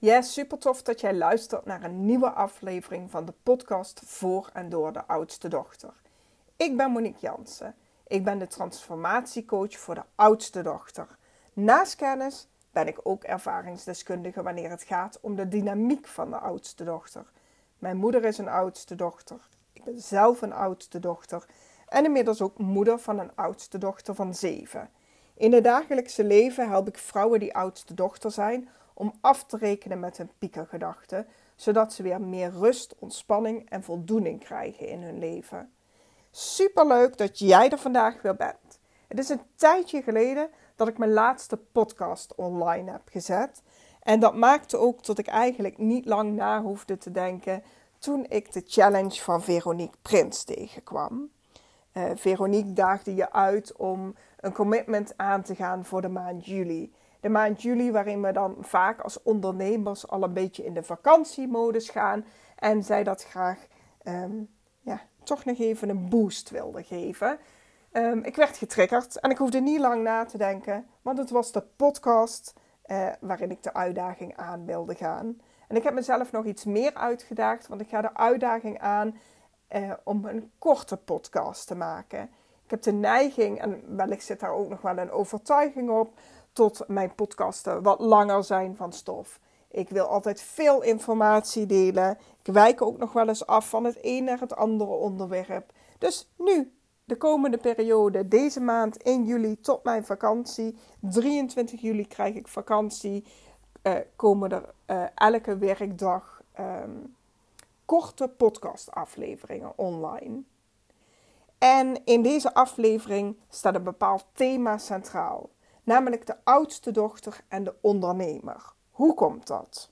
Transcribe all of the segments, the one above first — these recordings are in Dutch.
Yes, super tof dat jij luistert naar een nieuwe aflevering van de podcast Voor en Door de Oudste Dochter. Ik ben Monique Jansen. Ik ben de transformatiecoach voor de oudste dochter. Naast kennis ben ik ook ervaringsdeskundige wanneer het gaat om de dynamiek van de oudste dochter. Mijn moeder is een oudste dochter. Ik ben zelf een oudste dochter en inmiddels ook moeder van een oudste dochter van zeven. In het dagelijkse leven help ik vrouwen die oudste dochter zijn om af te rekenen met hun piekergedachten, zodat ze weer meer rust, ontspanning en voldoening krijgen in hun leven. Superleuk dat jij er vandaag weer bent. Het is een tijdje geleden dat ik mijn laatste podcast online heb gezet. En dat maakte ook dat ik eigenlijk niet lang na hoefde te denken toen ik de challenge van Veronique Prins tegenkwam. Uh, Veronique daagde je uit om een commitment aan te gaan voor de maand juli de maand juli, waarin we dan vaak als ondernemers al een beetje in de vakantiemodus gaan. En zij dat graag ehm, ja, toch nog even een boost wilde geven. Ehm, ik werd getriggerd en ik hoefde niet lang na te denken, want het was de podcast uh, waarin ik de uitdaging aan wilde gaan. En ik heb mezelf nog iets meer uitgedaagd, want ik ga de uitdaging aan uh, om een korte podcast te maken. Ik heb de neiging, en wellicht zit daar ook nog wel een overtuiging op, tot mijn podcasten wat langer zijn van stof. Ik wil altijd veel informatie delen. Ik wijk ook nog wel eens af van het een naar het andere onderwerp. Dus nu, de komende periode, deze maand 1 juli tot mijn vakantie. 23 juli krijg ik vakantie. Uh, komen er uh, elke werkdag um, korte podcastafleveringen online. En in deze aflevering staat een bepaald thema centraal namelijk de oudste dochter en de ondernemer. Hoe komt dat?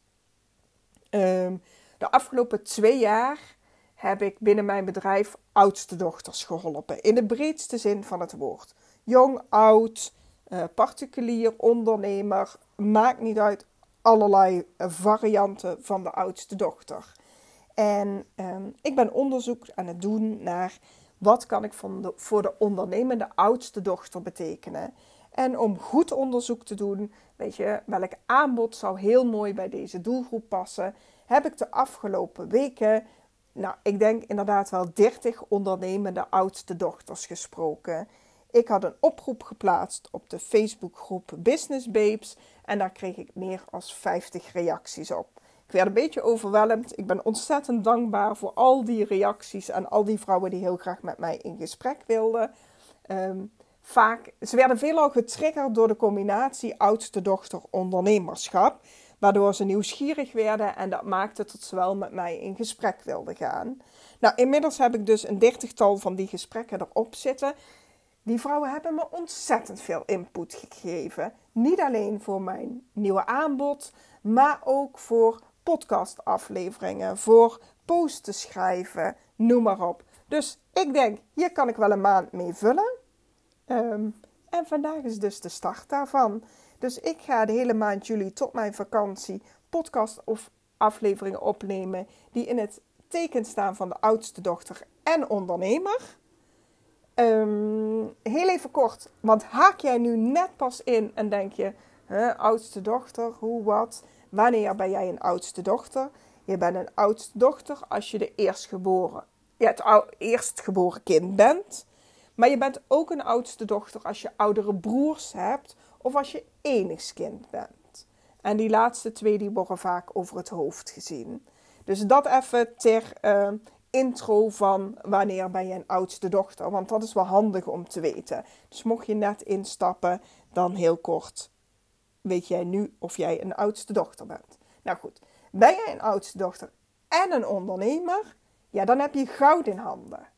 Um, de afgelopen twee jaar heb ik binnen mijn bedrijf oudste dochters geholpen. In de breedste zin van het woord. Jong, oud, uh, particulier, ondernemer. Maakt niet uit. Allerlei varianten van de oudste dochter. En um, ik ben onderzoek aan het doen naar wat kan ik voor de ondernemende oudste dochter betekenen. En om goed onderzoek te doen, weet je, welk aanbod zou heel mooi bij deze doelgroep passen, heb ik de afgelopen weken, nou, ik denk inderdaad wel 30 ondernemende oudste dochters gesproken. Ik had een oproep geplaatst op de Facebookgroep Business Babes en daar kreeg ik meer dan 50 reacties op. Ik werd een beetje overweldigd. Ik ben ontzettend dankbaar voor al die reacties en al die vrouwen die heel graag met mij in gesprek wilden. Um, vaak, ze werden veelal getriggerd door de combinatie oudste dochter ondernemerschap, waardoor ze nieuwsgierig werden en dat maakte dat ze wel met mij in gesprek wilden gaan. Nou, inmiddels heb ik dus een dertigtal van die gesprekken erop zitten. Die vrouwen hebben me ontzettend veel input gegeven. Niet alleen voor mijn nieuwe aanbod, maar ook voor podcastafleveringen, voor posts schrijven, noem maar op. Dus ik denk, hier kan ik wel een maand mee vullen. Um, en vandaag is dus de start daarvan. Dus ik ga de hele maand juli tot mijn vakantie podcast of afleveringen opnemen die in het teken staan van de oudste dochter en ondernemer. Um, heel even kort, want haak jij nu net pas in en denk je, huh, oudste dochter, hoe wat? Wanneer ben jij een oudste dochter? Je bent een oudste dochter als je de eerstgeboren, ja, het eerstgeboren kind bent. Maar je bent ook een oudste dochter als je oudere broers hebt of als je enigskind bent. En die laatste twee die worden vaak over het hoofd gezien. Dus dat even ter uh, intro van wanneer ben je een oudste dochter. Want dat is wel handig om te weten. Dus mocht je net instappen, dan heel kort. Weet jij nu of jij een oudste dochter bent? Nou goed, ben jij een oudste dochter en een ondernemer? Ja, dan heb je goud in handen.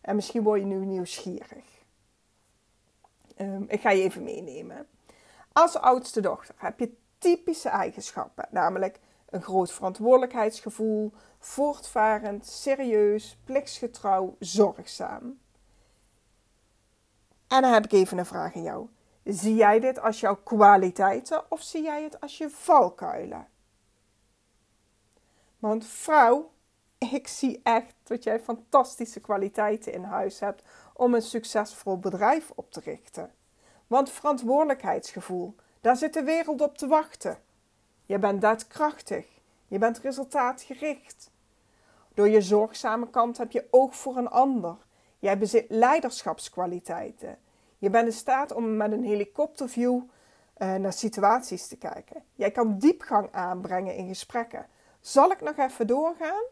En misschien word je nu nieuwsgierig. Um, ik ga je even meenemen. Als oudste dochter heb je typische eigenschappen, namelijk een groot verantwoordelijkheidsgevoel, voortvarend, serieus, plichtsgetrouw, zorgzaam. En dan heb ik even een vraag aan jou. Zie jij dit als jouw kwaliteiten of zie jij het als je valkuilen? Want vrouw ik zie echt dat jij fantastische kwaliteiten in huis hebt om een succesvol bedrijf op te richten. Want verantwoordelijkheidsgevoel, daar zit de wereld op te wachten. Je bent daadkrachtig. Je bent resultaatgericht. Door je zorgzame kant heb je oog voor een ander. Jij bezit leiderschapskwaliteiten. Je bent in staat om met een helikopterview uh, naar situaties te kijken. Jij kan diepgang aanbrengen in gesprekken. Zal ik nog even doorgaan?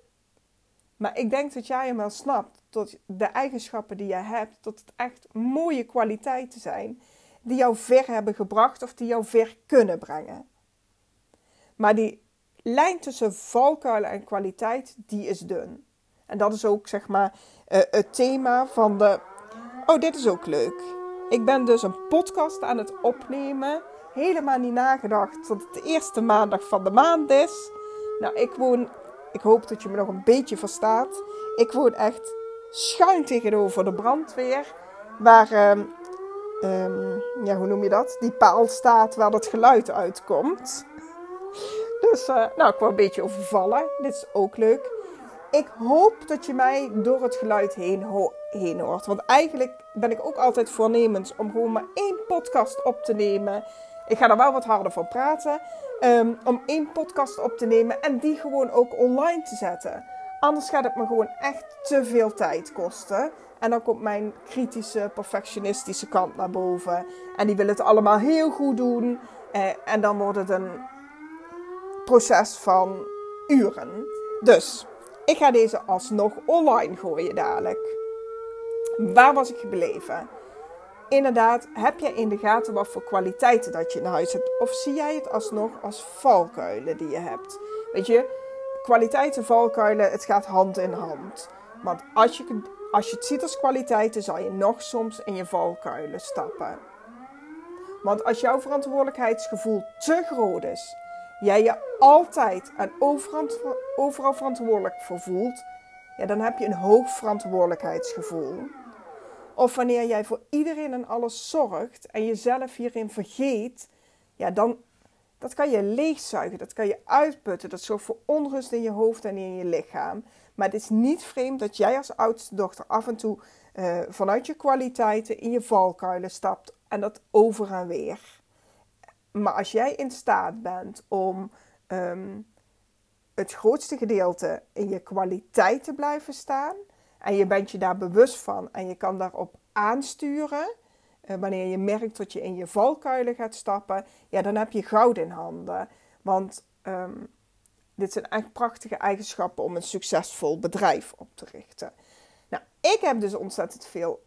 Maar ik denk dat jij hem wel snapt. Tot de eigenschappen die jij hebt, dat het echt mooie kwaliteiten zijn. Die jou ver hebben gebracht of die jou ver kunnen brengen. Maar die lijn tussen valkuilen en kwaliteit, die is dun. En dat is ook zeg maar uh, het thema van de. Oh, dit is ook leuk. Ik ben dus een podcast aan het opnemen. Helemaal niet nagedacht dat het de eerste maandag van de maand is. Nou, ik woon. Ik hoop dat je me nog een beetje verstaat. Ik woon echt schuin tegenover de brandweer. Waar, um, um, ja, hoe noem je dat? Die paal staat waar dat geluid uitkomt. Dus, uh, nou, ik word een beetje overvallen. Dit is ook leuk. Ik hoop dat je mij door het geluid heen, heen hoort. Want eigenlijk ben ik ook altijd voornemens om gewoon maar één podcast op te nemen. Ik ga er wel wat harder voor praten. Um, om één podcast op te nemen en die gewoon ook online te zetten. Anders gaat het me gewoon echt te veel tijd kosten. En dan komt mijn kritische, perfectionistische kant naar boven. En die wil het allemaal heel goed doen. Eh, en dan wordt het een proces van uren. Dus ik ga deze alsnog online gooien dadelijk. Waar was ik gebleven? Inderdaad, heb jij in de gaten wat voor kwaliteiten dat je in huis hebt? Of zie jij het alsnog als valkuilen die je hebt? Weet je, kwaliteiten, valkuilen, het gaat hand in hand. Want als je, als je het ziet als kwaliteiten, zal je nog soms in je valkuilen stappen. Want als jouw verantwoordelijkheidsgevoel te groot is, jij je altijd en overal verantwoordelijk voor voelt, ja, dan heb je een hoog verantwoordelijkheidsgevoel. Of wanneer jij voor iedereen en alles zorgt en jezelf hierin vergeet, ja, dan dat kan je leegzuigen, dat kan je uitputten. Dat zorgt voor onrust in je hoofd en in je lichaam. Maar het is niet vreemd dat jij als oudste dochter af en toe uh, vanuit je kwaliteiten in je valkuilen stapt en dat over en weer. Maar als jij in staat bent om um, het grootste gedeelte in je kwaliteit te blijven staan. En je bent je daar bewust van en je kan daarop aansturen. Uh, wanneer je merkt dat je in je valkuilen gaat stappen, ja, dan heb je goud in handen. Want um, dit zijn echt prachtige eigenschappen om een succesvol bedrijf op te richten. Nou, ik heb dus ontzettend veel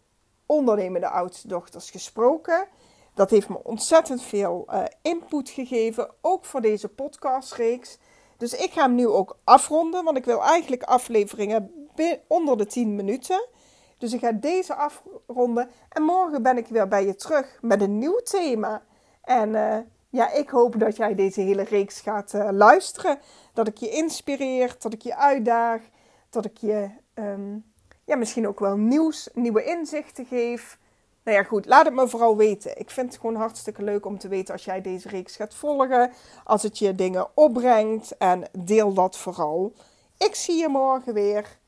ondernemende oudste dochters gesproken. Dat heeft me ontzettend veel uh, input gegeven, ook voor deze podcastreeks. Dus ik ga hem nu ook afronden, want ik wil eigenlijk afleveringen onder de 10 minuten. Dus ik ga deze afronden en morgen ben ik weer bij je terug met een nieuw thema. En uh, ja, ik hoop dat jij deze hele reeks gaat uh, luisteren. Dat ik je inspireer, dat ik je uitdaag, dat ik je um, ja, misschien ook wel nieuws, nieuwe inzichten geef. Nou ja, goed, laat het me vooral weten. Ik vind het gewoon hartstikke leuk om te weten als jij deze reeks gaat volgen. Als het je dingen opbrengt en deel dat vooral. Ik zie je morgen weer.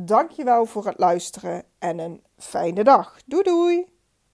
Dankjewel voor het luisteren en een fijne dag. Doei doei!